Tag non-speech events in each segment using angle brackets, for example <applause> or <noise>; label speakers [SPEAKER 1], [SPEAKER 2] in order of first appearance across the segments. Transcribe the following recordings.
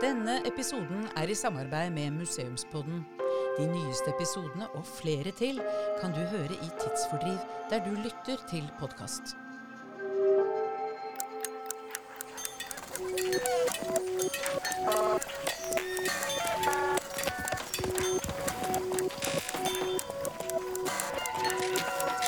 [SPEAKER 1] Denne episoden er i samarbeid med Museumspodden. De nyeste episodene og flere til kan du høre i Tidsfordriv, der du lytter til podkast.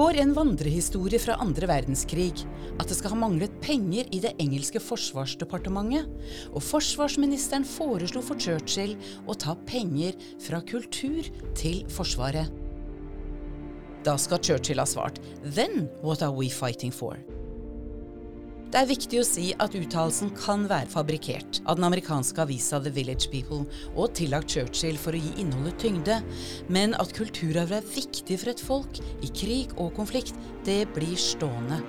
[SPEAKER 1] Går en vandrehistorie fra andre verdenskrig at det skal ha manglet penger i det engelske forsvarsdepartementet, og forsvarsministeren foreslo for Churchill å ta penger fra kultur til Forsvaret. Da skal Churchill ha svart Then what are we fighting for? Det er viktig å si at uttalelsen kan være fabrikkert av den amerikanske avisa The Village People og tillagt Churchill for å gi innholdet tyngde, men at kulturarv er viktig for et folk i krig og konflikt, det blir stående.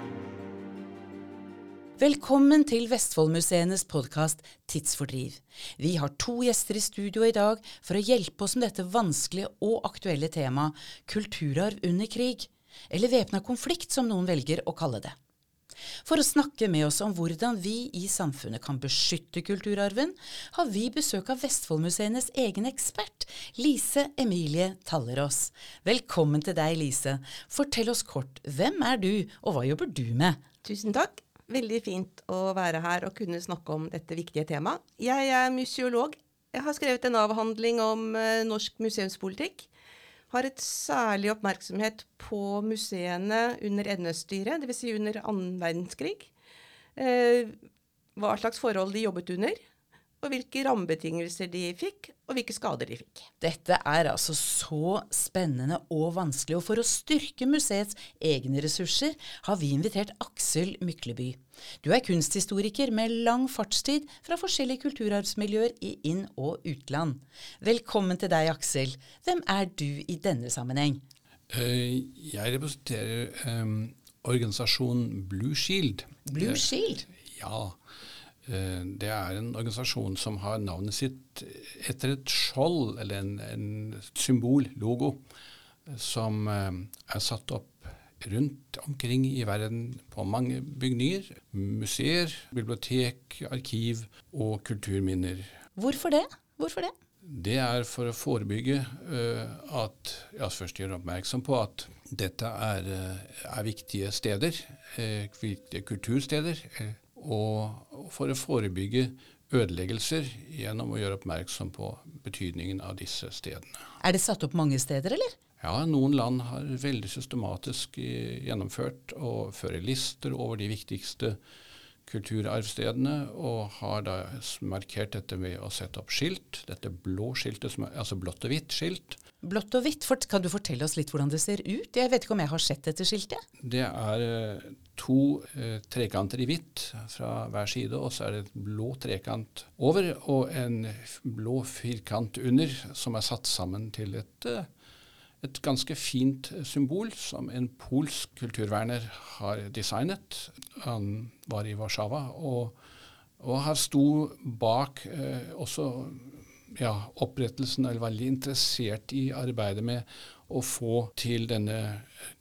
[SPEAKER 1] Velkommen til Vestfoldmuseenes podkast Tidsfordriv. Vi har to gjester i studio i dag for å hjelpe oss med dette vanskelige og aktuelle temaet kulturarv under krig, eller væpna konflikt som noen velger å kalle det. For å snakke med oss om hvordan vi i samfunnet kan beskytte kulturarven, har vi besøk av Vestfoldmuseenes egen ekspert, Lise Emilie Tallerås. Velkommen til deg, Lise. Fortell oss kort, hvem er du, og hva jobber du med?
[SPEAKER 2] Tusen takk. Veldig fint å være her og kunne snakke om dette viktige temaet. Jeg er museolog. Jeg har skrevet en avhandling om eh, norsk museumspolitikk. Har et særlig oppmerksomhet på museene under NS-styret, dvs. Si under annen verdenskrig. Eh, hva slags forhold de jobbet under, og hvilke rammebetingelser de fikk, og hvilke skader de fikk.
[SPEAKER 1] Dette er altså så spennende og vanskelig, og for å styrke museets egne ressurser har vi invitert Aksel Mykleby. Du er kunsthistoriker med lang fartstid fra forskjellige kulturarvsmiljøer i inn- og utland. Velkommen til deg, Aksel. Hvem er du i denne sammenheng?
[SPEAKER 3] Eh, Jeg representerer um, organisasjonen Blue Shield.
[SPEAKER 1] Blue Shield?
[SPEAKER 3] Ja. Eh, Det er en organisasjon som har navnet sitt etter et skjold, eller en, en symbol, logo, som eh, er satt opp rundt omkring i verden på mange bygninger. Museer, bibliotek, arkiv og kulturminner.
[SPEAKER 1] Hvorfor det? Hvorfor det?
[SPEAKER 3] Det er for å forebygge eh, at ja, Først gjøre oppmerksom på at dette er, er viktige steder, viktige kultursteder. Og for å forebygge ødeleggelser gjennom å gjøre oppmerksom på betydningen av disse stedene.
[SPEAKER 1] Er det satt opp mange steder, eller?
[SPEAKER 3] Ja, Noen land har veldig systematisk eh, gjennomført og fører lister over de viktigste kulturarvstedene, og har da markert dette ved å sette opp skilt. Dette blå skiltet, som er, altså blått og hvitt skilt.
[SPEAKER 1] Blått og hvitt, Fort- kan du fortelle oss litt hvordan det ser ut? Jeg vet ikke om jeg har sett dette skiltet.
[SPEAKER 3] Det er eh, to eh, trekanter i hvitt fra hver side, og så er det et blå trekant over og en blå firkant under, som er satt sammen til et, eh, et ganske fint symbol som en polsk kulturverner har designet. Han var i Warszawa og, og har sto bak eh, også ja, opprettelsen, eller veldig interessert i arbeidet med å få til denne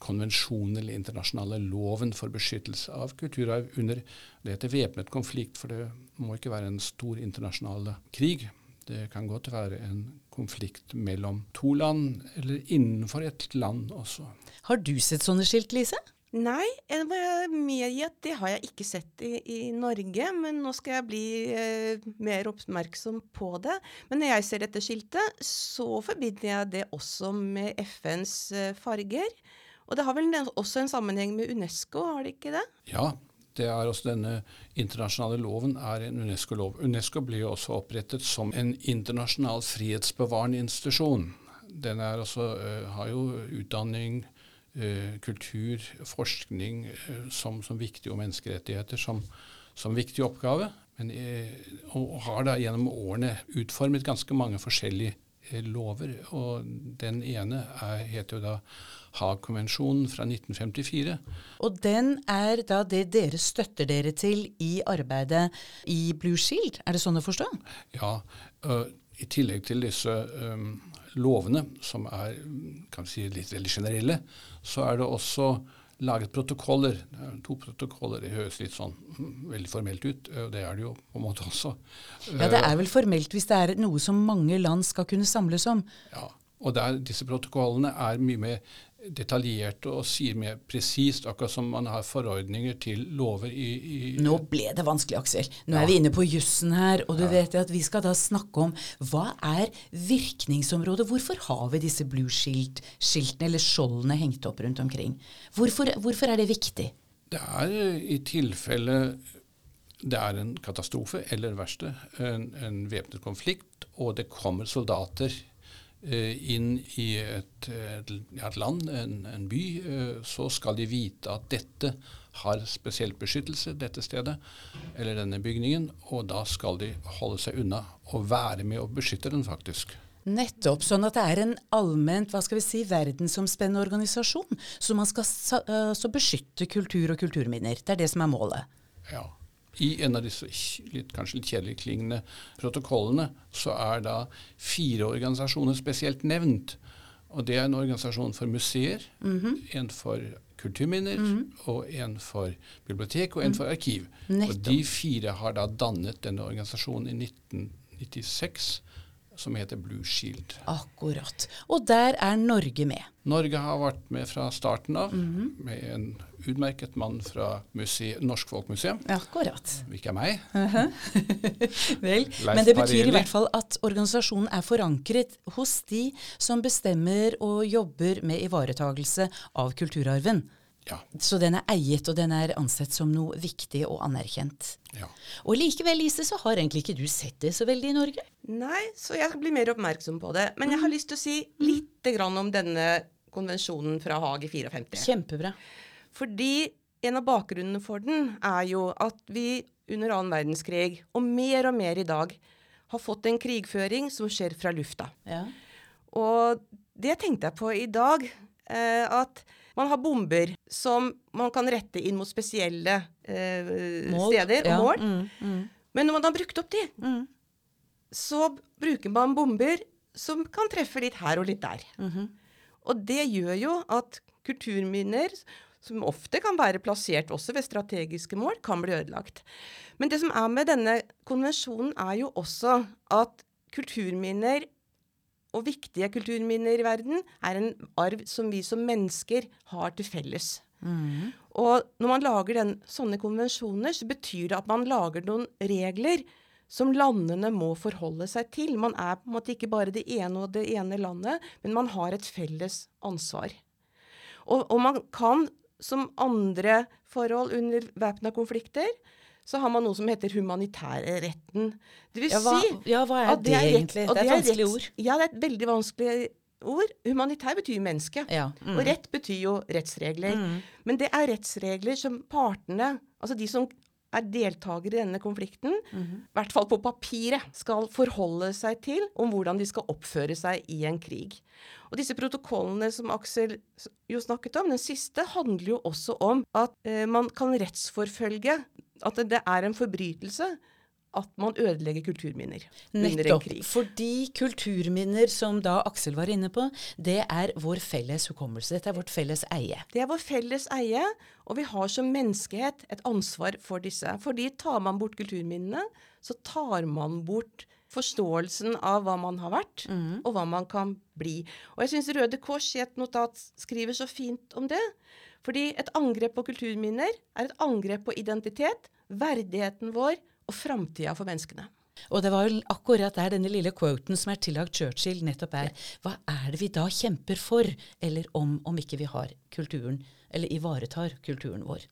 [SPEAKER 3] konvensjonen, eller internasjonale loven for beskyttelse av kulturarv under det heter væpnet konflikt, for det må ikke være en stor internasjonal krig. Det kan godt være en konflikt mellom to land, eller innenfor et land også.
[SPEAKER 1] Har du sett sånne skilt, Lise?
[SPEAKER 2] Nei, jeg må medgi at det har jeg ikke sett i, i Norge, men nå skal jeg bli eh, mer oppmerksom på det. Men når jeg ser dette skiltet, så forbinder jeg det også med FNs eh, farger. Og det har vel også en sammenheng med UNESCO, har det ikke det?
[SPEAKER 3] Ja, det er også denne internasjonale loven er en UNESCO-lov. UNESCO blir jo også opprettet som en internasjonal frihetsbevarende institusjon. Den også, uh, har jo utdanning, eh, kultur, forskning eh, som, som viktig, og menneskerettigheter som, som viktig oppgave. Men, eh, og har da gjennom årene utformet ganske mange forskjellige eh, lover. Og den ene er, heter jo da Haag-konvensjonen fra 1954.
[SPEAKER 1] Og den er da det dere støtter dere til i arbeidet i Blue Shield, er det sånn å forstå?
[SPEAKER 3] Ja, Uh, i tillegg til disse øhm, lovene, som er si, litt veldig generelle, så er det også laget protokoller. Det er to protokoller. Det høres litt sånn veldig formelt ut, og det er det jo på en måte også.
[SPEAKER 1] Ja, det er vel formelt hvis det er noe som mange land skal kunne samles om.
[SPEAKER 3] Ja, og der, disse protokollene er mye mer detaljerte og sier mer presist, akkurat som man har forordninger til lover i, i
[SPEAKER 1] Nå ble det vanskelig, Aksel. Nå
[SPEAKER 3] Ja.
[SPEAKER 1] er vi inne på jussen her, og du vet at vi skal da snakke om hva er virkningsområdet? Hvorfor har vi disse blue shield-skiltene eller skjoldene hengt opp rundt omkring? Hvorfor, hvorfor er det viktig?
[SPEAKER 3] Det er eh, i tilfelle det er en katastrofe, eller verste, en, en væpnet konflikt, og det kommer soldater inn i et, et, land, en, en by, eh, så skal de vite at dette har spesiell beskyttelse, dette stedet, eller denne bygningen, og da skal de holde seg unna og være med og beskytte den, faktisk.
[SPEAKER 1] Nettopp. Sånn at det er en allment, hva skal vi si, verdensomspennende organisasjon. Så man skal øh, så beskytte kultur og kulturminner. Det er det som er målet.
[SPEAKER 3] Ja. I en av disse litt, kanskje litt kjedelig klingende protokollene så er da fire organisasjoner spesielt nevnt. Og det er en organisasjon for museer, en for kulturminner, og en for bibliotek og en for arkiv.
[SPEAKER 1] Nettom.
[SPEAKER 3] Og de fire har da dannet denne organisasjonen i 1996 som heter Blue Shield.
[SPEAKER 1] Akkurat. Og der er Norge med.
[SPEAKER 3] Norge har vært med fra starten av, med en utmerket mann fra museet, Norsk Folkmuseum.
[SPEAKER 1] Akkurat.
[SPEAKER 3] Ikke meg. <laughs>
[SPEAKER 1] Vel,
[SPEAKER 3] Leif
[SPEAKER 1] men det betyr i hvert fall at organisasjonen er forankret hos de som bestemmer og jobber med ivaretagelse av kulturarven.
[SPEAKER 3] Ja.
[SPEAKER 1] Så den er eiet, og den er ansett som noe viktig og anerkjent.
[SPEAKER 3] ja.
[SPEAKER 1] Og likevel, Lise, så har egentlig ikke du sett det så veldig i Norge.
[SPEAKER 2] Nei, så jeg skal bli mer oppmerksom på det. Men jeg har lyst til å si litt grann om denne konvensjonen fra Haag i 54.
[SPEAKER 1] Kjempebra.
[SPEAKER 2] Fordi en av bakgrunnene for den er jo at vi under annen verdenskrig, og mer og mer i dag, har fått en krigføring som skjer fra lufta.
[SPEAKER 1] Ja.
[SPEAKER 2] Og det tenkte jeg på i dag. Eh, at man har bomber som man kan rette inn mot spesielle eh,
[SPEAKER 1] Mål.
[SPEAKER 2] steder og
[SPEAKER 1] Ja,
[SPEAKER 2] mål.
[SPEAKER 1] mm, mm.
[SPEAKER 2] Men når man har brukt opp de,
[SPEAKER 1] Mm.
[SPEAKER 2] så bruker man bomber som kan treffe litt her og litt der.
[SPEAKER 1] -hmm.
[SPEAKER 2] Og det gjør jo at kulturminner, som ofte kan være plassert også ved strategiske mål, kan bli ødelagt. Men det som er med denne konvensjonen, er jo også at kulturminner og viktige kulturminner i verden er en arv som vi som mennesker har til felles.
[SPEAKER 1] Mm.
[SPEAKER 2] Og når man lager den, sånne konvensjoner, så betyr det at man lager noen regler som landene må forholde seg til. Man er på en måte ikke bare det ene og det ene landet, men man har et felles ansvar. Og, og man kan, som andre forhold under væpna konflikter, så har man noe som heter humanitærretten. Det vil
[SPEAKER 1] Ja, hva,
[SPEAKER 2] si
[SPEAKER 1] ja, hva er det,
[SPEAKER 2] er
[SPEAKER 1] egentlig?
[SPEAKER 2] Rett,
[SPEAKER 1] Det er et vanskelig ord.
[SPEAKER 2] Ja, det er et veldig vanskelig ord. Humanitær betyr menneske.
[SPEAKER 1] Ja. Mm.
[SPEAKER 2] Og rett betyr jo rettsregler. Men det er rettsregler som partene, altså de som er deltakere i denne konflikten,
[SPEAKER 1] mm.
[SPEAKER 2] i hvert fall på papiret, skal forholde seg til om hvordan de skal oppføre seg i en krig. Og disse protokollene som Aksel jo snakket om, den siste, handler jo også om at eh, man kan rettsforfølge at det, det er en forbrytelse at man ødelegger kulturminner under en
[SPEAKER 1] Nettopp.
[SPEAKER 2] krig.
[SPEAKER 1] Fordi kulturminner, som da Aksel var inne på, det er vår felles hukommelse. Dette er vårt felles eie.
[SPEAKER 2] Det er vår felles eie, og vi har som menneskehet et ansvar for disse. Fordi tar man bort kulturminnene, så tar man bort forståelsen av hva man har vært, og hva man kan bli. Og jeg syns Røde Kors i et notat skriver så fint om det. Fordi et angrep på kulturminner er et angrep på identitet, verdigheten vår og framtida for menneskene.
[SPEAKER 1] Og det var jo akkurat der denne lille quoten som er tillagt Churchill, nettopp er. Hva er det vi da kjemper for, eller om, om ikke vi har kulturen, eller ivaretar kulturen vår.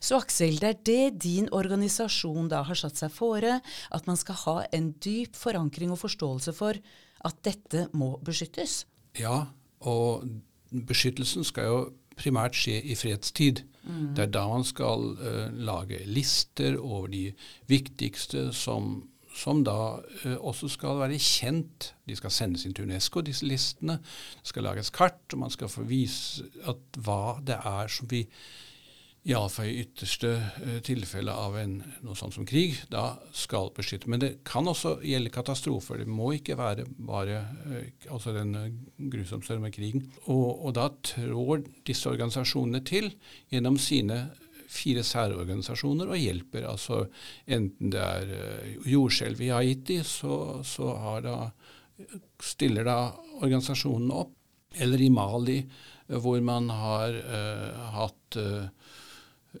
[SPEAKER 1] Så Aksel, det er det din organisasjon da har satt seg fore, at man skal ha en dyp forankring og forståelse for at dette må beskyttes.
[SPEAKER 3] Ja, og beskyttelsen skal jo primært skje i fredstid. Det er da man skal uh, lage lister over de viktigste som, som da uh, også skal være kjent. De skal sendes inn til Unesco, disse listene. Det skal lages kart, og man skal få vise hva det er som vi iallfall i ytterste eh, tilfelle av en, noe sånt som krig, da skal beskytte. Men det kan også gjelde katastrofer. Det må ikke være bare eh, altså den eh, grusomste med krigen. Og, og da trår disse organisasjonene til gjennom sine fire særorganisasjoner og hjelper. altså Enten det er jordskjelv i Haiti, så, så da, stiller da organisasjonen opp. Eller i Mali, hvor man har uh, hatt eh,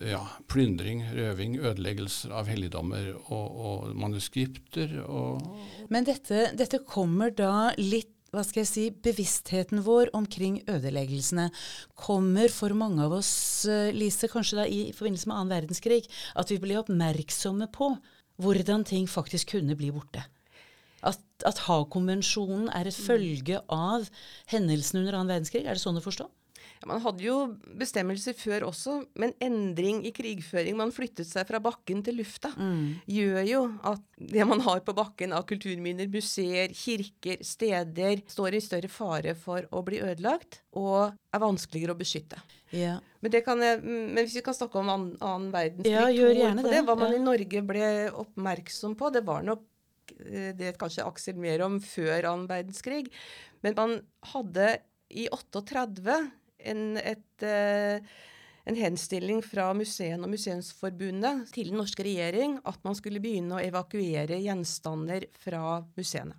[SPEAKER 3] ja, plyndring, røving, ødeleggelser av helligdommer og, og manuskripter. Og,
[SPEAKER 1] Men dette, dette kommer da litt hva skal jeg si, Bevisstheten vår omkring ødeleggelsene kommer for mange av oss, eh, Lise, kanskje da i forbindelse med annen verdenskrig, at vi blir oppmerksomme på hvordan ting faktisk kunne bli borte. At, at Haag-konvensjonen er et følge av hendelsene under annen verdenskrig. Er det sånn å forstå?
[SPEAKER 2] Ja, man hadde jo bestemmelser før også, men endring i krigføring, man flyttet seg fra bakken til lufta, gjør jo at det man har på bakken av kulturminner, museer, kirker, steder, står i større fare for å bli ødelagt og er vanskeligere å beskytte.
[SPEAKER 1] Ja.
[SPEAKER 2] Men, det kan jeg, men hvis vi kan snakke om annen, annen verdenskrig,
[SPEAKER 1] Ja, gjør gjerne
[SPEAKER 2] det.
[SPEAKER 1] det,
[SPEAKER 2] Hva man i Norge ble oppmerksom på, det var nok eh, det kanskje Aksel mer om før annen verdenskrig, men man hadde i 38 en, et, eh, en henstilling fra museene og Museumsforbundet til den norske regjering at man skulle begynne å evakuere gjenstander fra museene.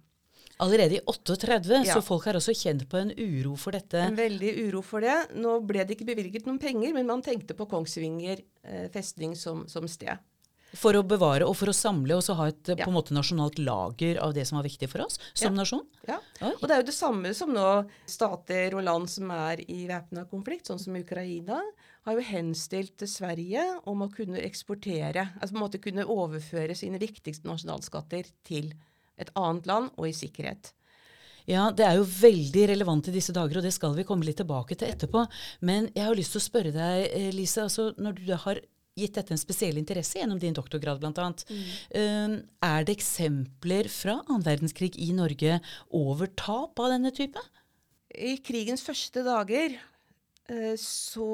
[SPEAKER 1] Allerede i 38,
[SPEAKER 2] Ja.
[SPEAKER 1] så folk er også kjent på en uro for dette.
[SPEAKER 2] En veldig uro for det. Nå ble det ikke bevilget noen penger, men man tenkte på Kongsvinger eh, festning som, som sted.
[SPEAKER 1] For å bevare og for å samle og så ha et eh, på en måte nasjonalt lager av det som var viktig for oss som nasjon.
[SPEAKER 2] Ja. Og det er jo det samme som nå stater og land som er i væpna konflikt, sånn som Ukraina, har jo henstilt til Sverige om å kunne eksportere, altså på en måte kunne overføre sine viktigste nasjonalskatter til et annet land og i sikkerhet.
[SPEAKER 1] Ja, det er jo veldig relevant i disse dager, og det skal vi komme litt tilbake til etterpå. Men jeg har lyst til å spørre deg, eh, Lise, altså når du har gitt dette en spesiell interesse gjennom din doktorgrad bl.a., Mm. er det eksempler fra annen verdenskrig i Norge over tap av denne type?
[SPEAKER 2] I krigens første dager eh, så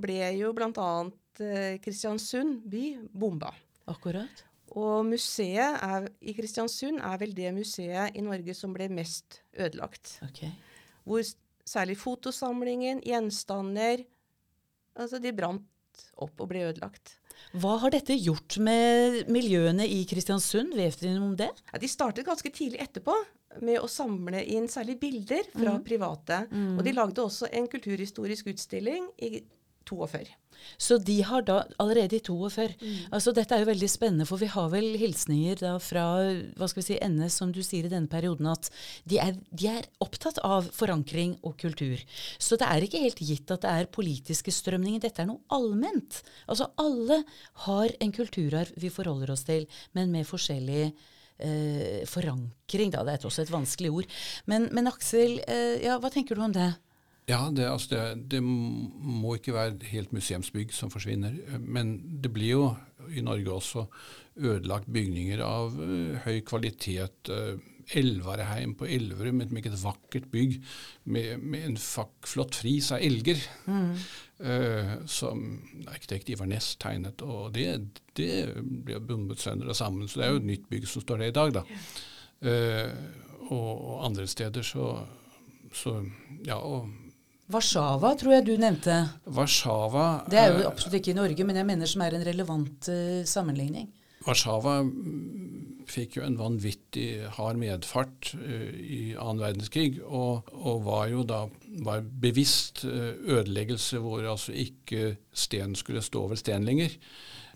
[SPEAKER 2] ble jo bl.a. Eh, Kristiansund by bomba.
[SPEAKER 1] Akkurat.
[SPEAKER 2] Og museet er, i Kristiansund er vel det museet i Norge som ble mest ødelagt.
[SPEAKER 1] Okay.
[SPEAKER 2] Hvor særlig fotosamlingen, gjenstander Altså, de brant opp og ble ødelagt.
[SPEAKER 1] Hva har dette gjort med miljøene i Kristiansund? Vet dere noe om det?
[SPEAKER 2] Ja, de startet ganske tidlig etterpå med å samle inn særlig bilder fra private. Og de lagde også en kulturhistorisk utstilling i 42.
[SPEAKER 1] Så de har da allerede i 42 Altså dette er jo veldig spennende, for vi har vel hilsninger da fra hva skal vi si, NS, som du sier i denne perioden, at de er, de er opptatt av forankring og kultur. Så det er ikke helt gitt at det er politiske strømninger. Dette er noe allment. Altså alle har en kulturarv vi forholder oss til, men med forskjellig eh, forankring. Da. Det er også et vanskelig ord. Men, men Aksel, eh, ja, hva tenker du om det?
[SPEAKER 3] Ja, det, altså det, det må ikke være helt museumsbygg som forsvinner. Men det blir jo i Norge også ødelagt bygninger av eh, høy kvalitet. Uh, Elvareheim på Elverum, et meget vakkert bygg med, med en flott fris av elger. eh, som arkitekt Ivar Næss tegnet. Og det, det ble bombet sønder og sammen, så det er jo et nytt bygg som står der i dag. da. Uh, og, og andre steder så, så Ja, og
[SPEAKER 1] Warszawa tror jeg du nevnte.
[SPEAKER 3] Warszawa
[SPEAKER 1] Det er jo
[SPEAKER 3] eh,
[SPEAKER 1] absolutt ikke i Norge, men jeg mener som er en relevant uh, sammenligning.
[SPEAKER 3] Warszawa mm, fikk jo en vanvittig hard medfart uh, i annen verdenskrig, og, og var jo da var bevisst uh, ødeleggelse hvor altså ikke sten skulle stå over sten lenger.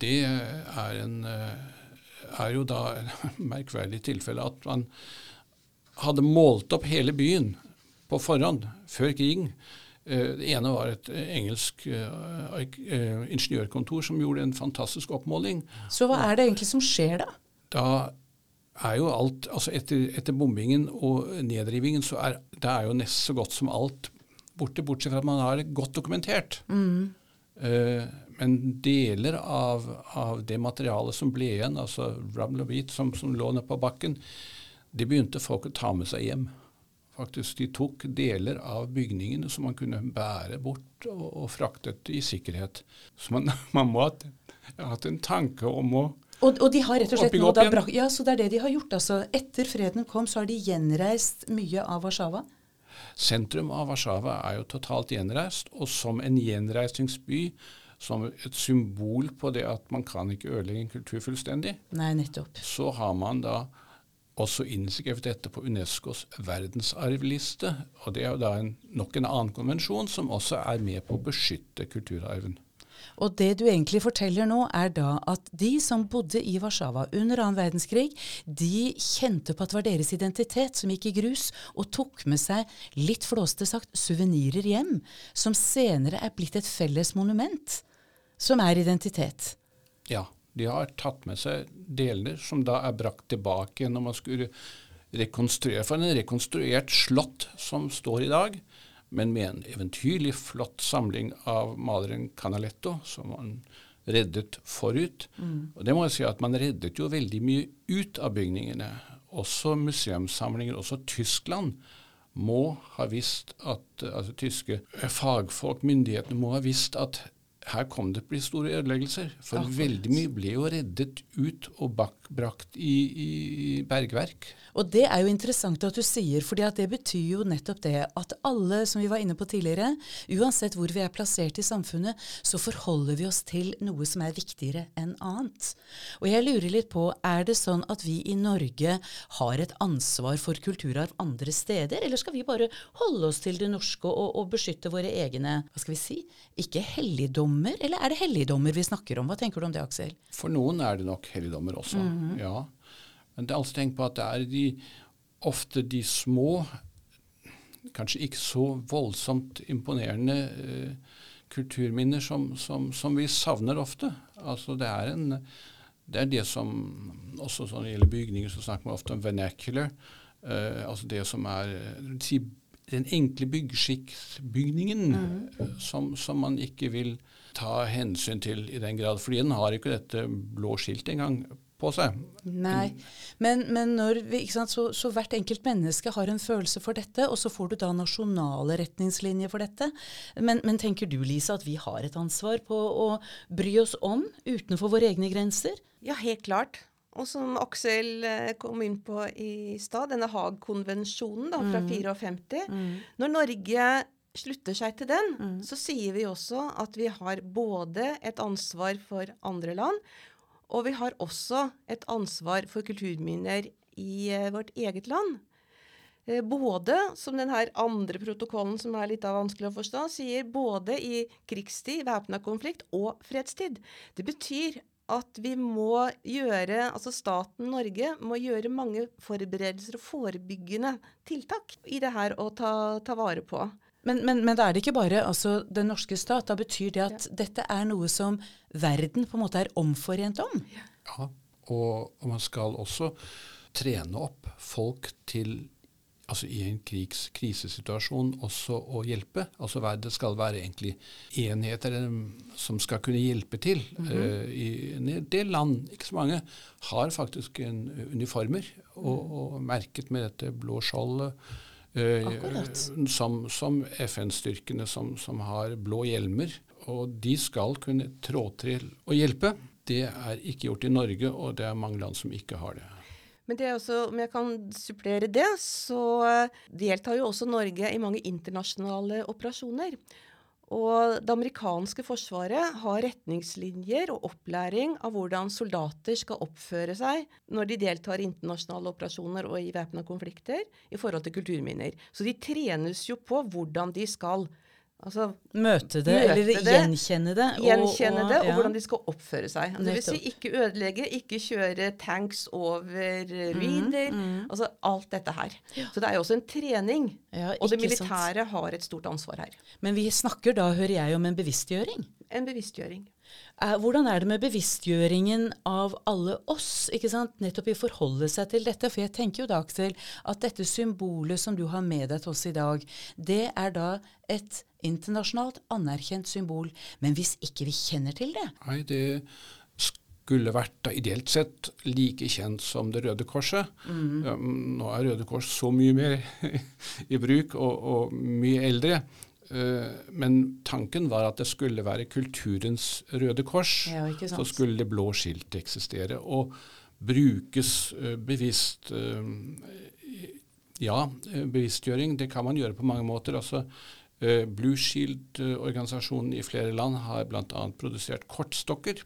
[SPEAKER 3] Det er, en, er jo da et <laughs> merkverdig tilfelle at man hadde målt opp hele byen på forhånd, før krigen. Eh, Det ene var et eh, engelsk eh, ingeniørkontor som gjorde en fantastisk oppmåling.
[SPEAKER 1] Så hva er det egentlig som skjer da?
[SPEAKER 3] Da er jo alt altså Etter, etter bombingen og nedrivingen så er det er jo nesten så godt som alt borte, bortsett fra at man har det godt dokumentert. Eh, men deler av, av, det materialet som ble igjen, altså rubble og beat som, som lå nede på bakken, det begynte folk å ta med seg hjem. Faktisk, De tok deler av bygningene som man kunne bære bort og, og fraktet i sikkerhet. Så man, <laughs> man må ha hatt en tanke om å
[SPEAKER 1] og, og, de har rett og slett nå
[SPEAKER 3] da
[SPEAKER 1] brak, Ja, så det er det de har gjort. altså. Etter freden kom, så har de gjenreist mye av Warszawa?
[SPEAKER 3] Sentrum av Warszawa er jo totalt gjenreist, og som en gjenreisningsby, som et symbol på det at man kan ikke ødelegge en kultur fullstendig,
[SPEAKER 1] Nei, nettopp.
[SPEAKER 3] så har man da også innskrevet dette på Unescos verdensarvliste. Og det er jo da en, nok en annen konvensjon som også er med på å beskytte kulturarven.
[SPEAKER 1] Og det du egentlig forteller nå, er da at de som bodde i Warszawa under annen verdenskrig, de kjente på at det var deres identitet som gikk i grus, og tok med seg, litt flåste sagt, suvenirer hjem, som senere er blitt et felles monument, som er identitet.
[SPEAKER 3] Ja, de har tatt med seg deler som da er brakt tilbake når man skulle rekonstruere. For en rekonstruert slott som står i dag, men med en eventyrlig flott samling av maleren Canaletto, som man reddet forut. Mm. Og det må jeg si at Man reddet jo veldig mye ut av bygningene. Også museumssamlinger. Også Tyskland må ha visst at altså tyske fagfolk, myndighetene, må ha visst at her kom det til store ødeleggelser. For Akkurat. veldig mye ble jo reddet ut og bak, brakt i, i, bergverk.
[SPEAKER 1] Og det er jo interessant at du sier, for det betyr jo nettopp det at alle, som vi var inne på tidligere, uansett hvor vi er plassert i samfunnet, så forholder vi oss til noe som er viktigere enn annet. Og jeg lurer litt på, er det sånn at vi i Norge har et ansvar for kulturarv andre steder, eller skal vi bare holde oss til det norske og, og beskytte våre egne, hva skal vi si, ikke helligdommer, eller er det helligdommer vi snakker om? Hva tenker du om det, Aksel?
[SPEAKER 3] For noen er det nok helligdommer også, mm -hmm. ja. Men det er altså tenkt på at det er de, ofte de små, kanskje ikke så voldsomt imponerende eh, kulturminner som, som, som, vi savner ofte. Altså det er en det er det som også når det gjelder bygninger, så snakker man ofte om vernacular. Eh, altså det som er si, den enkle byggskikkbygningen mm. som, som, man ikke vil ta hensyn til i den grad. Fordi den har ikke dette blå skiltet engang på seg.
[SPEAKER 1] Nei, men, men vi, så, så, hvert enkelt menneske har en følelse for dette, og så får du da nasjonale retningslinjer for dette. Men, men tenker du Lisa, at vi har et ansvar på å bry oss om utenfor våre egne grenser?
[SPEAKER 2] Ja, helt klart. Og som Aksel eh, kom inn på i stad, denne Haag-konvensjonen fra mm. 54. Mm. Når Norge slutter seg til den, mm. så sier vi også at vi har både et ansvar for andre land, og vi har også et ansvar for kulturminner i uh, vårt eget land. Uh, både, som denne andre protokollen, som er litt vanskelig å forstå, sier både i krigstid, væpna konflikt, og fredstid. Det betyr at vi må gjøre, altså staten Norge må gjøre mange forberedelser og forebyggende tiltak i det her å ta, ta vare på.
[SPEAKER 1] Men, men, men, da er det ikke bare altså, den norske stat. Da betyr det at ja. dette er noe som verden på en måte er omforent om?
[SPEAKER 3] Ja, og, og man skal også trene opp folk til altså i en krigs, krisesituasjon også å hjelpe. Altså Det skal være egentlig enheter som skal kunne hjelpe til. Mm -hmm. uh, I en del land, ikke så mange, har faktisk en uniformer og, og merket med dette blå skjoldet. Uh, som, som FN-styrkene som, som, har blå hjelmer. Og de skal kunne trå til og hjelpe. Det er ikke gjort i Norge, og det er mange land som ikke har det.
[SPEAKER 2] Men det er også, om jeg kan supplere det, så deltar jo også Norge i mange internasjonale operasjoner. Og det amerikanske forsvaret har retningslinjer og opplæring av hvordan soldater skal oppføre seg når de deltar i internasjonale operasjoner og i væpna konflikter i forhold til kulturminner. Så de trenes jo på hvordan de skal
[SPEAKER 1] Altså, møte det, møte eller det, gjenkjenne det.
[SPEAKER 2] Gjenkjenne og, og, det, og ja. hvordan de skal oppføre seg. Altså, det vil si ikke ødelegge, ikke kjøre tanks over ruiner. Mm, mm. Altså alt dette her. Ja. Så det er jo også en trening. Ja, og det militære sant. har et stort ansvar her.
[SPEAKER 1] Men vi snakker da, hører jeg, om en bevisstgjøring?
[SPEAKER 2] En bevisstgjøring.
[SPEAKER 1] Er, hvordan er det med bevisstgjøringen av alle oss, ikke sant? nettopp i forholde seg til dette? For jeg tenker jo da, Aksel, at dette symbolet som du har med deg til oss i dag, det er da et internasjonalt anerkjent symbol. Men hvis ikke vi kjenner til det?
[SPEAKER 3] Nei, det skulle vært da ideelt sett like kjent som Det Røde Korset. Ja, nå er Røde Kors så mye mer <laughs> i bruk og, og mye eldre. Eh, men tanken var at det skulle være kulturens Røde Kors.
[SPEAKER 1] Ja.
[SPEAKER 3] Så skulle det blå skiltet eksistere. Og brukes eh, bevisst eh, Ja, bevisstgjøring det kan man gjøre på mange måter. altså Blue Shield-organisasjonen i flere land har bl.a. produsert kortstokker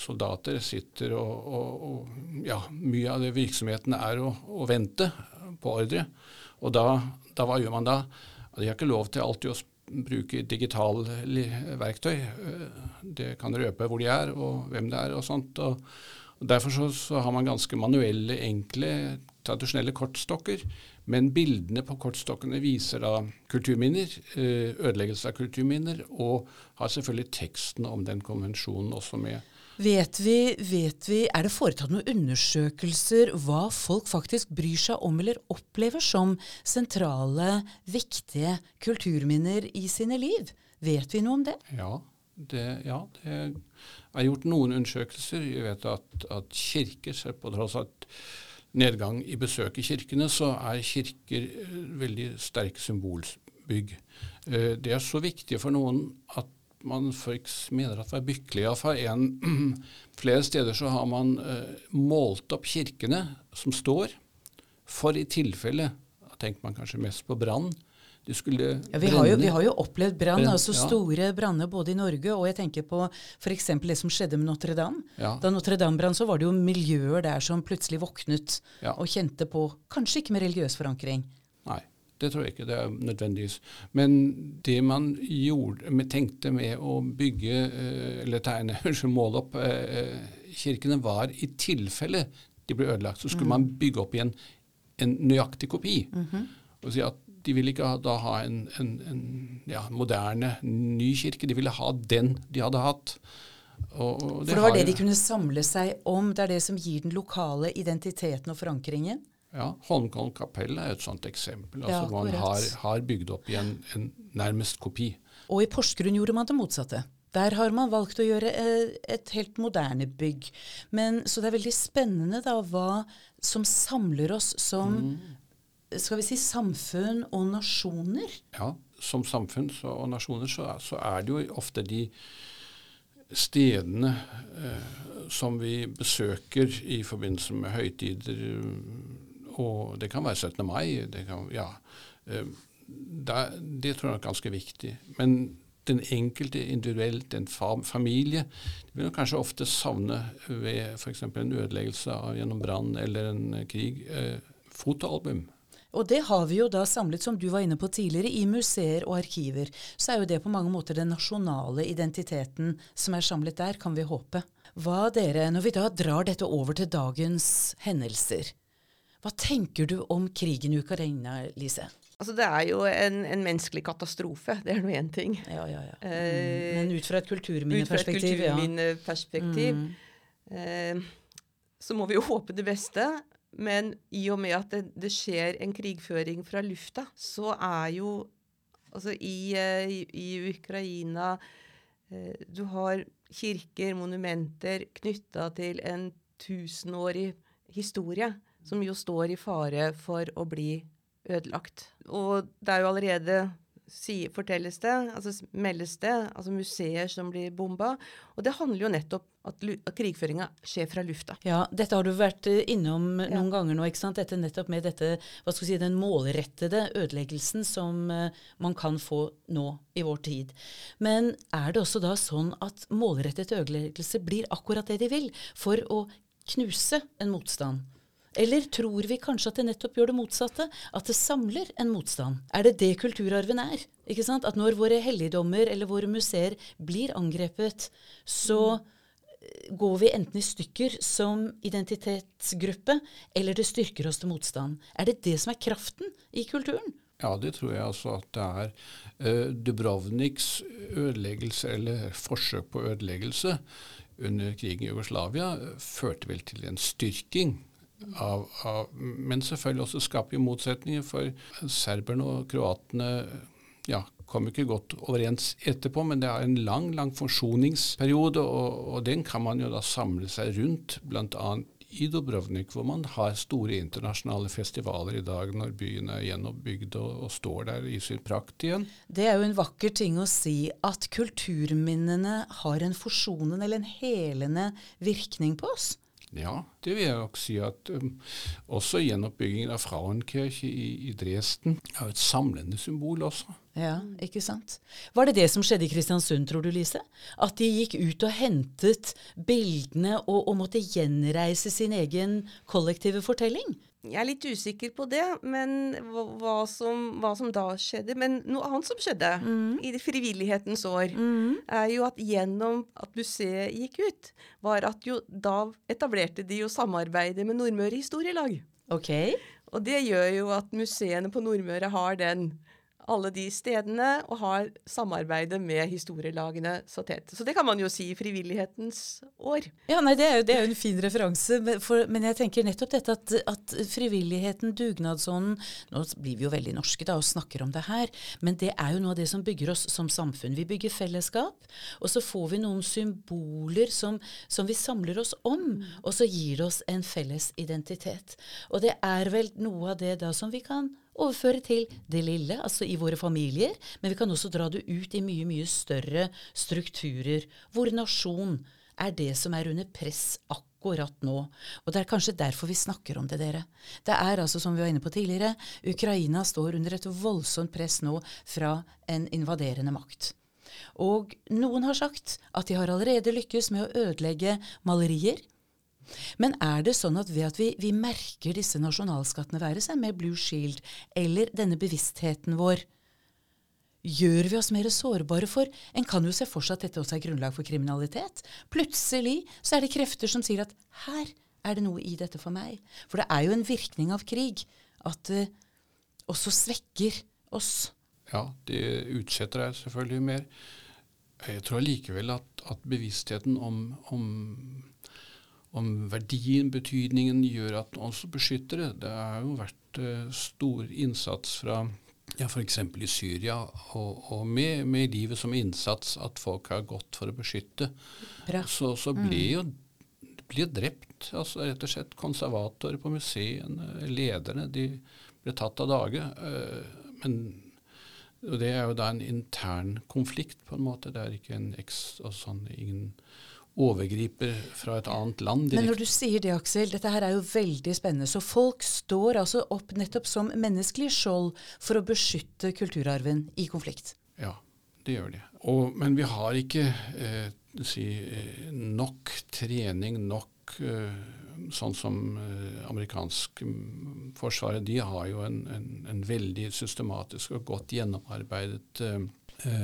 [SPEAKER 3] soldater sitter og, og, og ja, mye av det virksomheten er å, å vente på ordre. Og da, da, hva gjør man da? De har ikke lov til alltid å bruke digitale verktøy. Eh, Det kan røpe hvor de er og hvem det er og sånt. Og, derfor så, så har man ganske manuelle, enkle, tradisjonelle kortstokker. Men bildene på kortstokkene viser da kulturminner, eh, ødeleggelse av kulturminner, og har selvfølgelig teksten om den konvensjonen også med.
[SPEAKER 1] Vet vi, vet vi, Er det foretatt noen undersøkelser hva folk faktisk bryr seg om eller opplever som sentrale, viktige kulturminner i sine liv? Vet vi noe om det?
[SPEAKER 3] Ja, det, ja, det er gjort noen undersøkelser. Vi vet at, at kirker, selv på tross av nedgang i besøk i kirkene, så er kirker eh, veldig sterke symbolbygg. Eh, Det er så viktig for noen at man folk mener at det er bykkelig. Iallfall <clears throat> Flere steder så har man eh, målt opp kirkene som står, for i tilfelle Da tenker man kanskje mest på brann.
[SPEAKER 1] Ja, vi, har jo, vi har jo opplevd brann, altså
[SPEAKER 3] ja.
[SPEAKER 1] store branner både i Norge og jeg tenker på f.eks. det som skjedde med Notre-Dame.
[SPEAKER 3] Ja.
[SPEAKER 1] Da Notre-Dame brant, så var det jo miljøer der som plutselig våknet og kjente på Kanskje ikke med religiøs forankring.
[SPEAKER 3] Det tror jeg ikke det er nødvendigvis. Men det man gjorde, tenkte med å bygge, eh, eller tegne, <laughs> unnskyld, måle opp eh, kirkene, var i tilfelle de ble ødelagt, så skulle man bygge opp igjen en nøyaktig kopi. Og si at de ville ikke ha, da ha en, en, en ja, moderne, ny kirke. De ville ha den de hadde hatt. Og, og
[SPEAKER 1] For det var
[SPEAKER 3] har
[SPEAKER 1] det de kunne samle seg om. Det er det som gir den lokale identiteten og forankringen.
[SPEAKER 3] Ja, Holmkollen kapell er et sånt eksempel.
[SPEAKER 1] Ja,
[SPEAKER 3] Altså, man har, har bygd opp i en nærmest kopi.
[SPEAKER 1] Og i Porsgrunn gjorde man det motsatte. Der har man valgt å gjøre eh, et helt moderne bygg. Men, så det er veldig spennende da hva som samler oss som skal vi si, samfunn og nasjoner.
[SPEAKER 3] Ja, som samfunn så, og nasjoner så, så er det jo ofte de stedene eh, som vi besøker i forbindelse med høytider, og det kan være 17. mai, det kan, ja, eh, da- det tror jeg er ganske viktig. Men den enkelte individuelt, en familie, de vil kanskje ofte savne ved f.eks. en ødeleggelse av, gjennom brann eller en eh, krig, eh, fotoalbum.
[SPEAKER 1] Og det har vi jo da samlet, som du var inne på tidligere, i museer og arkiver. Så er jo det på mange måter den nasjonale identiteten som er samlet der, kan vi håpe. Hva dere, når vi da drar dette over til dagens hendelser, hva tenker du om krigen i Ukraina, Lise?
[SPEAKER 2] Altså, det er jo en, en menneskelig katastrofe. Det er nå én ting.
[SPEAKER 1] Ja, ja, ja.
[SPEAKER 2] Eh,
[SPEAKER 1] Men ut fra et
[SPEAKER 2] Ut fra et
[SPEAKER 1] kulturminneperspektiv, ja.
[SPEAKER 2] kulturminneperspektiv eh, så må vi jo håpe det beste. Men i og med at det, det skjer en krigføring fra lufta, så er jo Altså i, eh, i, i Ukraina eh, Du har kirker, monumenter knytta til en tusenårig historie, som jo står i fare for å bli ødelagt. Og det er jo allerede si, fortelles det, altså meldes det, altså museer som blir bomba. Og det handler jo nettopp at, at krigføringa skjer fra lufta.
[SPEAKER 1] Ja, dette har du vært innom ja. noen ganger nå, ikke sant? Dette nettopp med dette, hva skal vi si, den målrettede ødeleggelsen som uh, man kan få nå i vår tid. Men er det også da sånn at målrettet ødeleggelse blir akkurat det de vil, for å knuse en motstand? Eller tror vi kanskje at det nettopp gjør det motsatte? At det samler en motstand? Er det det kulturarven er? Ikke sant? At når våre helligdommer eller våre museer blir angrepet, så går vi enten i stykker som identitetsgruppe, eller det styrker oss til motstand. Er det det som er kraften i kulturen?
[SPEAKER 3] Ja, det tror jeg altså at det er. Uh, Dubrovniks ødeleggelse, eller forsøk på ødeleggelse under krigen i Jugoslavia, førte vel til en styrking av, av, Men selvfølgelig også skaper motsetninger, for serberne og kroatene ja, kom ikke godt overens etterpå, men det er en lang lang forsoningsperiode, og, og den kan man jo da samle seg rundt, bl.a. i Dubrovnik, hvor man har store internasjonale festivaler i dag, når byen er gjenoppbygd og, og står der i sin prakt igjen.
[SPEAKER 1] Det er jo en vakker ting å si at kulturminnene har en forsonende eller en helende virkning på oss.
[SPEAKER 3] Ja, det vil jeg nok si at um, også gjenoppbyggingen av Frauenkirche i, i Dresden er et samlende symbol også.
[SPEAKER 1] Ja, ikke sant. Var det det som skjedde i Kristiansund, tror du, Lise? At de gikk ut og hentet bildene og, og måtte gjenreise sin egen kollektive fortelling?
[SPEAKER 2] Jeg er litt usikker på det, men hva, som, hva som, da skjedde. Men noe annet som skjedde mm. i det frivillighetens år, mm. er jo at gjennom at museet gikk ut, var at jo da etablerte de jo samarbeidet med Nordmøre Historielag.
[SPEAKER 1] Ok.
[SPEAKER 2] Og det gjør jo at museene på Nordmøre har den alle de stedene og har samarbeidet med historielagene så tett. Så det kan man jo si frivillighetens år.
[SPEAKER 1] Ja, nei, Det er jo, det er jo en fin referanse, men, for, men, jeg tenker nettopp dette at, at frivilligheten, dugnadsånden Nå blir vi jo veldig norske da og snakker om det her, men det er jo noe av det som bygger oss som samfunn. Vi bygger fellesskap, og så får vi noen symboler som, som vi samler oss om, og så gir det oss en felles identitet. Og det er vel noe av det da som vi kan overføre til det lille, altså i våre familier, men vi kan også dra det ut i mye, mye større strukturer, hvor nasjon er det som er under press akkurat nå. Og det er kanskje derfor vi snakker om det, dere. Det er altså, som vi var inne på tidligere, Ukraina står under et voldsomt press nå fra en invaderende makt. Og noen har sagt at de har allerede lykkes med å ødelegge malerier, men er det sånn at ved at vi, vi merker disse nasjonalskattene være seg med Blue Shield, eller denne bevisstheten vår, gjør vi oss mer sårbare for En kan jo se for seg at dette også er grunnlag for kriminalitet. Plutselig så er det krefter som sier at her er det noe i dette for meg. For det er jo en virkning av krig at det også svekker oss.
[SPEAKER 3] Ja, det utsetter deg selvfølgelig mer. Jeg tror likevel at, at bevisstheten om, om om verdien, betydningen, gjør at man også beskytter det. Det har jo vært uh, stor innsats fra ja, f.eks. i Syria, og, og med, med, livet som innsats, at folk har gått for å beskytte. Så, så ble mm. jo ble drept. altså Rett og slett konservatorer på museene, lederne, de ble tatt av dage. Men men det er jo da en intern konflikt, på en måte. Det er ikke en eks... og sånn, ingen overgriper fra et annet land.
[SPEAKER 1] Direkt. Men når du sier det, Aksel, dette her er jo veldig spennende. Så folk står altså opp nettopp som menneskelig skjold for å beskytte kulturarven i konflikt?
[SPEAKER 3] Ja, det gjør de. Og, men vi har ikke eh, si, eh, nok trening, nok eh, sånn som eh, amerikansk mm, forsvaret. De har jo en, en, en veldig systematisk og godt gjennomarbeidet Eh,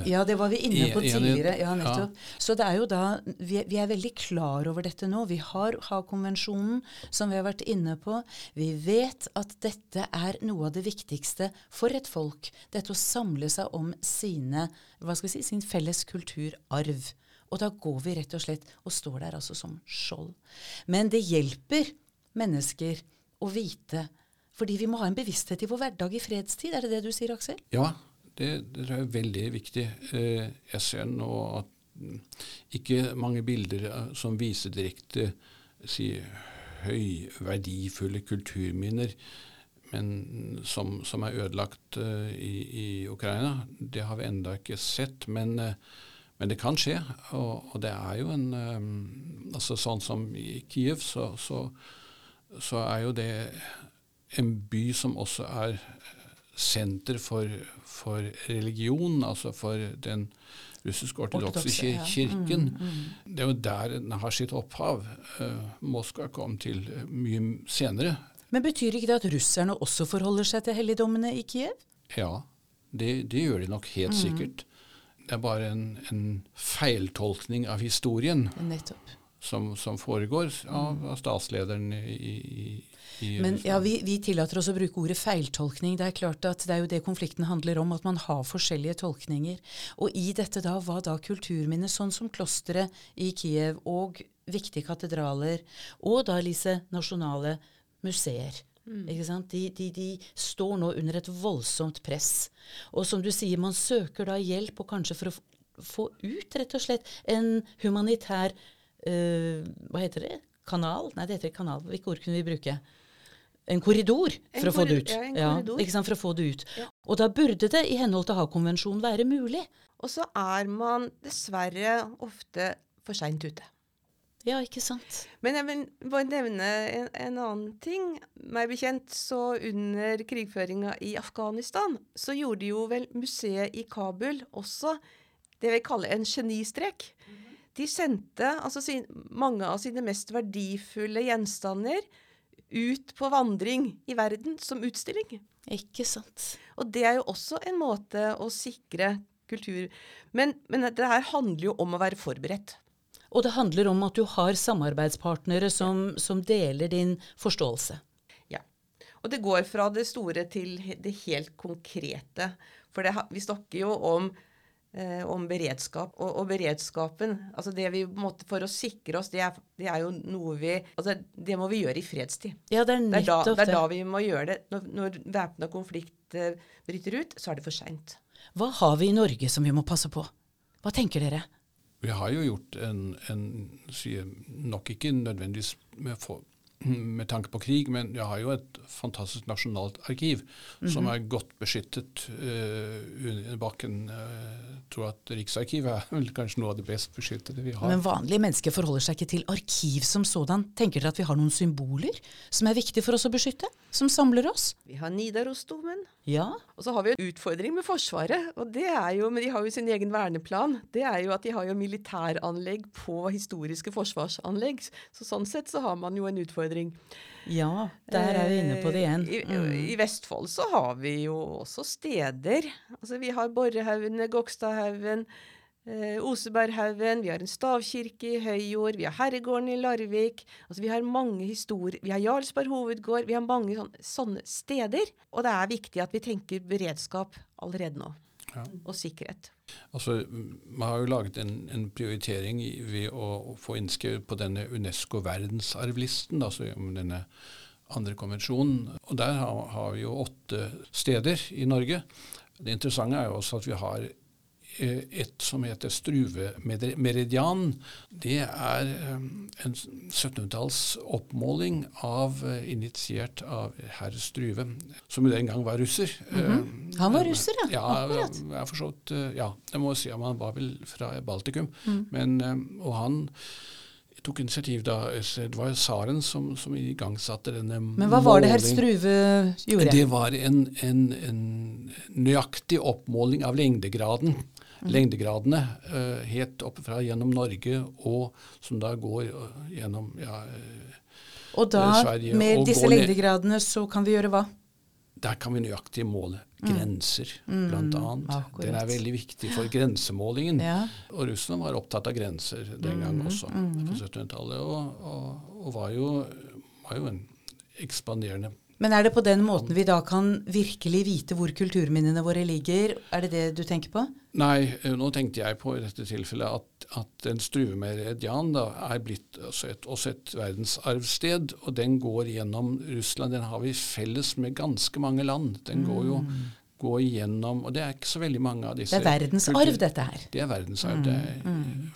[SPEAKER 1] ja, det var vi inne på tidligere. Ja, nettopp. Så det er jo da vi, vi, er veldig klar over dette nå. Vi har Haag-konvensjonen, som vi har vært inne på. Vi vet at dette er noe av det viktigste for et folk. Dette å samle seg om sine, hva skal vi si, sin felles kulturarv. Og da går vi rett og slett og står der altså som skjold. Men det hjelper mennesker å vite, fordi vi må ha en bevissthet i vår hverdag i fredstid. Er det det du sier, Aksel?
[SPEAKER 3] Ja, det, det er veldig viktig. Eh, jeg ser nå at mm, ikke mange bilder eh, som viser direkte si, høyverdifulle kulturminner, men som, som er ødelagt i, i, Ukraina. Det har vi enda ikke sett. Men, men det kan skje. Og, og, det er jo en altså Sånn som i Kiev, så, så, så er jo det en by som også er senter for, for religion, altså for den russisk-ortodokse kir kirken. Mm, mm. Det er jo der den har sitt opphav. Uh, Moskva kom til uh, mye senere.
[SPEAKER 1] Men betyr ikke det at russerne også forholder seg til helligdommene i Kiev?
[SPEAKER 3] Ja, det, det gjør de nok helt mm. sikkert. Det er bare en, en feiltolkning av historien
[SPEAKER 1] Nettopp.
[SPEAKER 3] som, som foregår av, av statslederen i, i
[SPEAKER 1] Men ja, vi, vi tillater oss å bruke ordet feiltolkning. Det er klart at det er jo det konflikten handler om, at man har forskjellige tolkninger. Og i dette da, var da kulturminner, sånn som klosteret i Kiev og viktige katedraler, og da, Lise, nasjonale museer. Ikke sant? De, de, de står nå under et voldsomt press. Og som du sier, man søker da hjelp, og kanskje for å få ut rett og slett en humanitær eh, Hva heter det? Kanal? Nei, det heter ikke kanal. Hvilke ord kunne vi bruke? En korridor
[SPEAKER 2] En
[SPEAKER 1] for å få ut.
[SPEAKER 2] ja, en korridor.
[SPEAKER 1] ikke sant, for å få det ut.
[SPEAKER 2] Ja.
[SPEAKER 1] Og da burde det i henhold til Haag-konvensjonen være mulig.
[SPEAKER 2] Og så er man dessverre ofte for seint ute.
[SPEAKER 1] Ja, ikke sant?
[SPEAKER 2] Men jeg vil bare nevne en, en annen ting. Meg bekjent så under krigføringa i Afghanistan, så gjorde jo vel museet i Kabul også det vi kaller en genistrek. De sendte altså sin, mange av sine mest verdifulle gjenstander ut på vandring i verden som utstilling.
[SPEAKER 1] Ikke sant.
[SPEAKER 2] Og det er jo også en måte å sikre kultur Men, men det her handler jo om å være forberedt.
[SPEAKER 1] Og det handler om at du har samarbeidspartnere som, som deler din forståelse.
[SPEAKER 2] Ja. Og det går fra det store til det helt konkrete. For det, vi snakker jo om, eh, om beredskap. Og, og beredskapen, altså det vi måtte For å sikre oss, det er, det er jo noe vi altså Det må vi gjøre i fredstid.
[SPEAKER 1] Ja, det er
[SPEAKER 2] Det er da,
[SPEAKER 1] nettopp
[SPEAKER 2] det
[SPEAKER 1] det.
[SPEAKER 2] er da vi må gjøre det. Når, når væpna konflikt eh, bryter ut, så er det for seint.
[SPEAKER 1] Hva har vi i Norge som vi må passe på? Hva tenker dere?
[SPEAKER 3] Vi har jo gjort en, en sier, nok ikke nødvendigvis med, for, med tanke på krig, men jeg har jo et fantastisk nasjonalt arkiv som er godt beskyttet uh, under bakken. Jeg tror at Riksarkivet er vel kanskje noe av det best beskyttede vi har.
[SPEAKER 1] Men vanlige mennesker forholder seg ikke til arkiv som sådan. Tenker dere at vi har noen symboler som er viktige for oss å beskytte? Som samler oss?
[SPEAKER 2] Vi har Nidarosdomen.
[SPEAKER 1] Ja.
[SPEAKER 2] Og så har vi en utfordring med Forsvaret, og det er jo, men de har jo sin egen verneplan. Det er jo at de har jo militæranlegg på historiske forsvarsanlegg. Så sånn sett så har man jo en utfordring.
[SPEAKER 1] Ja, der er vi inne på det igjen.
[SPEAKER 2] Mm. I. I Vestfold så har vi jo også steder. Altså vi har Borrehaugene, Gokstadhaugen, eh, Oseberghaugen, vi har en stavkirke i Høyjord, vi har Herregården i Larvik. Altså vi har mange historier. Vi har Jarlsberg hovedgård. Vi har mange sånne, sånne steder. Og det er viktig at vi tenker beredskap allerede nå.
[SPEAKER 3] Ja.
[SPEAKER 2] Og sikkerhet.
[SPEAKER 3] Altså, Man har jo laget en, en prioritering ved å, få innskrevet på denne Unesco verdensarvlisten, altså om denne andre konvensjonen. Og Der har, har vi jo åtte steder i Norge. Det interessante er jo også at vi har et som heter Struve-meridian. Det er eh, en 1700-talls oppmåling av, eh, initiert av herr Struve, som jo den gang var russer. Eh,
[SPEAKER 1] Han var russer, ja.
[SPEAKER 3] ja,
[SPEAKER 1] Akkurat.
[SPEAKER 3] jeg forstått, eh, ja, jeg må si at han var vel fra Baltikum.
[SPEAKER 1] Mm.
[SPEAKER 3] Men, eh, og han tok initiativ da, det var tsaren som, som igangsatte denne målingen.
[SPEAKER 1] Men hva var det herr Struve gjorde?
[SPEAKER 3] Det var en, en, en nøyaktig oppmåling av lengdegraden.
[SPEAKER 1] Mm.
[SPEAKER 3] Lengdegradene uh, helt opp fra gjennom Norge, og som da går eh, gjennom ja, eh,
[SPEAKER 1] Og da,
[SPEAKER 3] Sverige
[SPEAKER 1] med disse lengdegradene, så kan vi gjøre hva?
[SPEAKER 3] Der kan vi nøyaktig måle grenser, blant annet.
[SPEAKER 1] Mm.
[SPEAKER 3] Den er veldig viktig for grensemålingen.
[SPEAKER 1] Ja.
[SPEAKER 3] Og Russland var opptatt av grenser den gang
[SPEAKER 1] Mm,
[SPEAKER 3] også, på 1700-tallet, og, og, og var, jo, var jo en ekspanderende
[SPEAKER 1] Men er det på den måten vi da kan virkelig vite hvor kulturminnene våre ligger? Er det det du tenker på?
[SPEAKER 3] Nei, eh, nå tenkte jeg på i dette tilfellet at, at en struemeridian da er blitt også et, også et verdensarvsted, og den går gjennom Russland. Den har vi felles med ganske mange land. Den går jo går igjennom Og det er ikke så veldig mange av disse
[SPEAKER 1] Mm. Det er verdensarv, dette her.
[SPEAKER 3] Det er verdensarv. Det er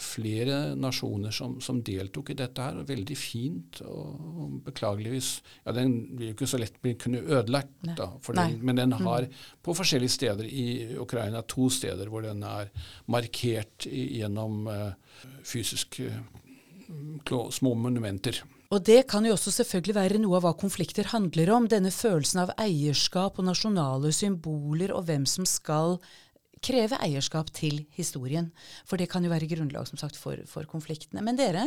[SPEAKER 3] flere nasjoner som, som deltok i dette her, og veldig fint. Og, og beklageligvis Ja, den blir jo ikke så lett bli kunne ødelagt, da, den, men den har på forskjellige steder i Ukraina to steder hvor den er markert gjennom uh, fysisk uh, små monumenter.
[SPEAKER 1] Og det kan jo også selvfølgelig være noe av hva konflikter handler om. Denne følelsen av eierskap og nasjonale symboler, og hvem som skal kreve eierskap til historien. For det kan jo være grunnlag som sagt, for, for konfliktene. Men dere,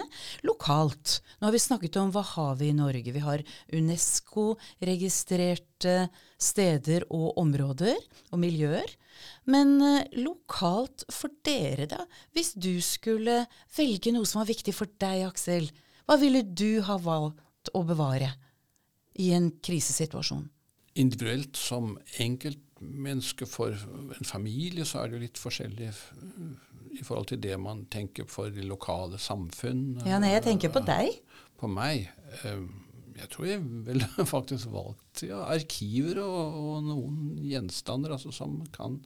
[SPEAKER 1] lokalt. Nå har vi snakket om hva har vi i Norge. Vi har Unesco-registrerte steder og områder og miljøer. Men eh, lokalt for dere, da? Hvis du skulle velge noe som var viktig for deg, Aksel, hva ville du ha valgt å bevare i en krisesituasjon?
[SPEAKER 3] Individuelt som enkeltmenneske for en familie, så er det jo litt forskjellig i forhold til det man tenker for de lokale samfunn.
[SPEAKER 1] Ja, nei, jeg tenker på deg.
[SPEAKER 3] På meg? eh, Jeg tror jeg ville <laughs> faktisk valgt ja, arkiver og, og noen gjenstander altså, som kan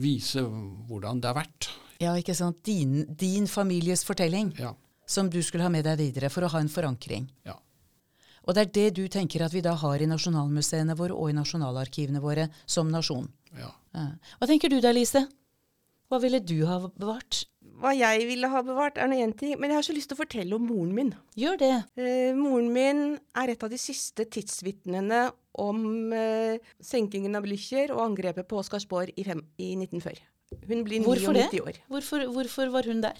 [SPEAKER 3] vise hvordan det har vært.
[SPEAKER 1] Ja, ikke sant. Din, din families fortelling
[SPEAKER 3] Ja.
[SPEAKER 1] Som du skulle ha med deg videre for å ha en forankring.
[SPEAKER 3] ja.
[SPEAKER 1] Og det er det du tenker at vi da har i nasjonalmuseene våre og i nasjonalarkivene våre som nasjon.
[SPEAKER 3] ja.
[SPEAKER 1] Ja. Hva tenker du da, Lise? Hva ville du ha bevart?
[SPEAKER 2] Hva jeg ville ha bevart, er nå én ting, men jeg har så lyst til å fortelle om moren min.
[SPEAKER 1] Gjør det.
[SPEAKER 2] Eh, moren min er et av de siste tidsvitnene om eh, senkingen av Blücher og angrepet på Oscarsborg i, fem, i 1940. Hun blir 99 år.
[SPEAKER 1] Hvorfor, hvorfor var hun der?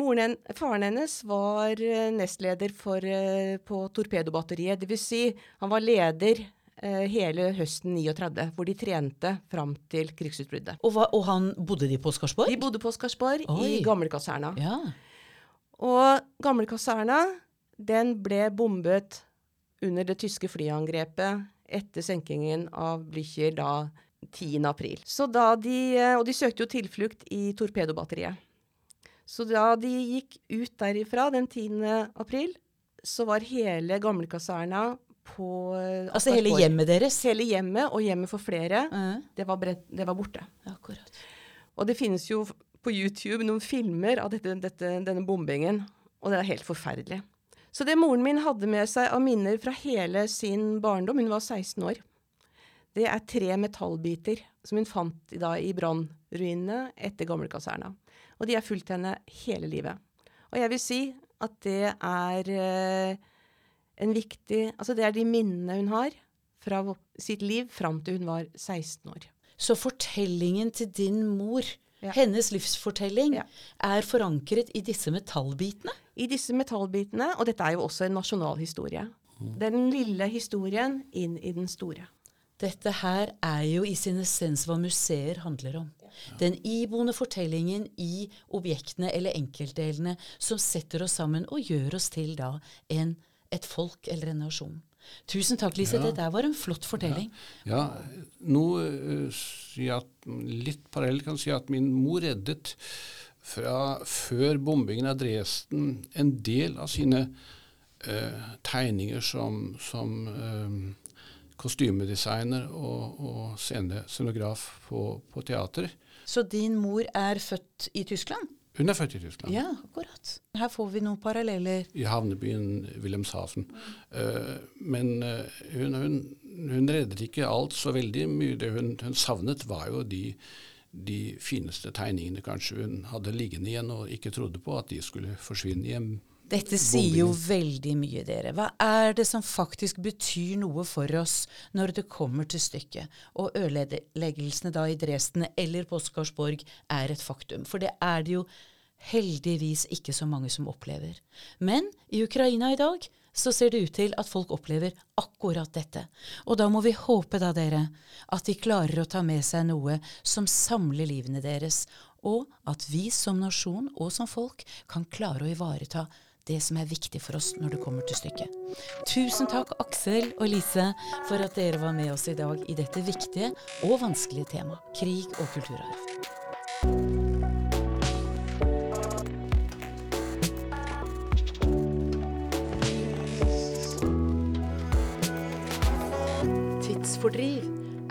[SPEAKER 2] Moren, faren hennes var eh, nestleder for, eh, på torpedobatteriet. Dvs. Si, han var leder eh, hele høsten 39, hvor de trente fram til krigsutbruddet.
[SPEAKER 1] Og, hva, og han bodde de på Oscarsborg?
[SPEAKER 2] De bodde på Oscarsborg i gamlekaserna.
[SPEAKER 1] Ja.
[SPEAKER 2] Og gamlekaserna, den ble bombet under det tyske flyangrepet etter senkingen av Blücher da 10. april. Så da de, eh, og de søkte jo tilflukt i torpedobatteriet. Så da de gikk ut derifra den 10. april, så var hele gamlekaserna på eh,
[SPEAKER 1] Altså hele hjemmet deres?
[SPEAKER 2] Hele hjemmet og hjemmet for flere,
[SPEAKER 1] Ja,
[SPEAKER 2] det var, brent, det var borte.
[SPEAKER 1] akkurat.
[SPEAKER 2] Og det finnes jo på YouTube noen filmer av dette, dette, denne bombingen, og det er helt forferdelig. Så det moren min hadde med seg av minner fra hele sin barndom, hun var 16 år, det er tre metallbiter som hun fant i da, i brannruinene etter gamlekaserna. Og de har fulgt henne hele livet. Og jeg vil si at det er eh, en viktig Altså det er de minnene hun har fra sitt liv fram til hun var 16 år.
[SPEAKER 1] Så fortellingen til din mor,
[SPEAKER 2] Ja.
[SPEAKER 1] hennes livsfortelling,
[SPEAKER 2] Ja.
[SPEAKER 1] er forankret i disse metallbitene?
[SPEAKER 2] i disse metallbitene, og dette er jo også en nasjonal historie. Det er den lille historien inn i den store.
[SPEAKER 1] Dette her er jo i sin essens hva museer handler om. Den iboende fortellingen i objektene eller enkeltdelene som setter oss sammen og gjør oss til da en, et folk eller en nasjon. Tusen takk, Lise.
[SPEAKER 3] Ja.
[SPEAKER 1] Det der var en flott fortelling.
[SPEAKER 3] Ja, nå sier jeg at litt parallelt kan jeg si at min mor reddet fra før bombingen av Dresden en del av sine uh, tegninger som, som uh, kostymedesigner og, og scenograf på, på teater.
[SPEAKER 1] Så din mor er født i Tyskland?
[SPEAKER 3] Hun er født i Tyskland.
[SPEAKER 1] Ja, akkurat. Her får vi noen paralleller.
[SPEAKER 3] i havnebyen Wilhelmshaven. Eh, men eh, hun, hun, hun reddet ikke alt så veldig mye. Det hun, hun savnet, var jo de, de fineste tegningene kanskje hun hadde liggende igjen og ikke trodde på at de skulle forsvinne hjem.
[SPEAKER 1] Dette sier jo veldig mye, dere. Hva er det som faktisk betyr noe for oss når det kommer til stykket, og ødeleggelsene da i Dresden eller på Oscarsborg er et faktum? For det er det jo heldigvis ikke så mange som opplever. Men i Ukraina i dag så ser det ut til at folk opplever akkurat dette. Og da må vi håpe da, dere, at de klarer å ta med seg noe som samler livene deres, og at vi som nasjon og som folk kan klare å ivareta det som er viktig for oss når det kommer til stykket. Tusen takk, Aksel og Lise, for at dere var med oss i dag i dette viktige og vanskelige temaet krig og kulturarv. Tidsfordriv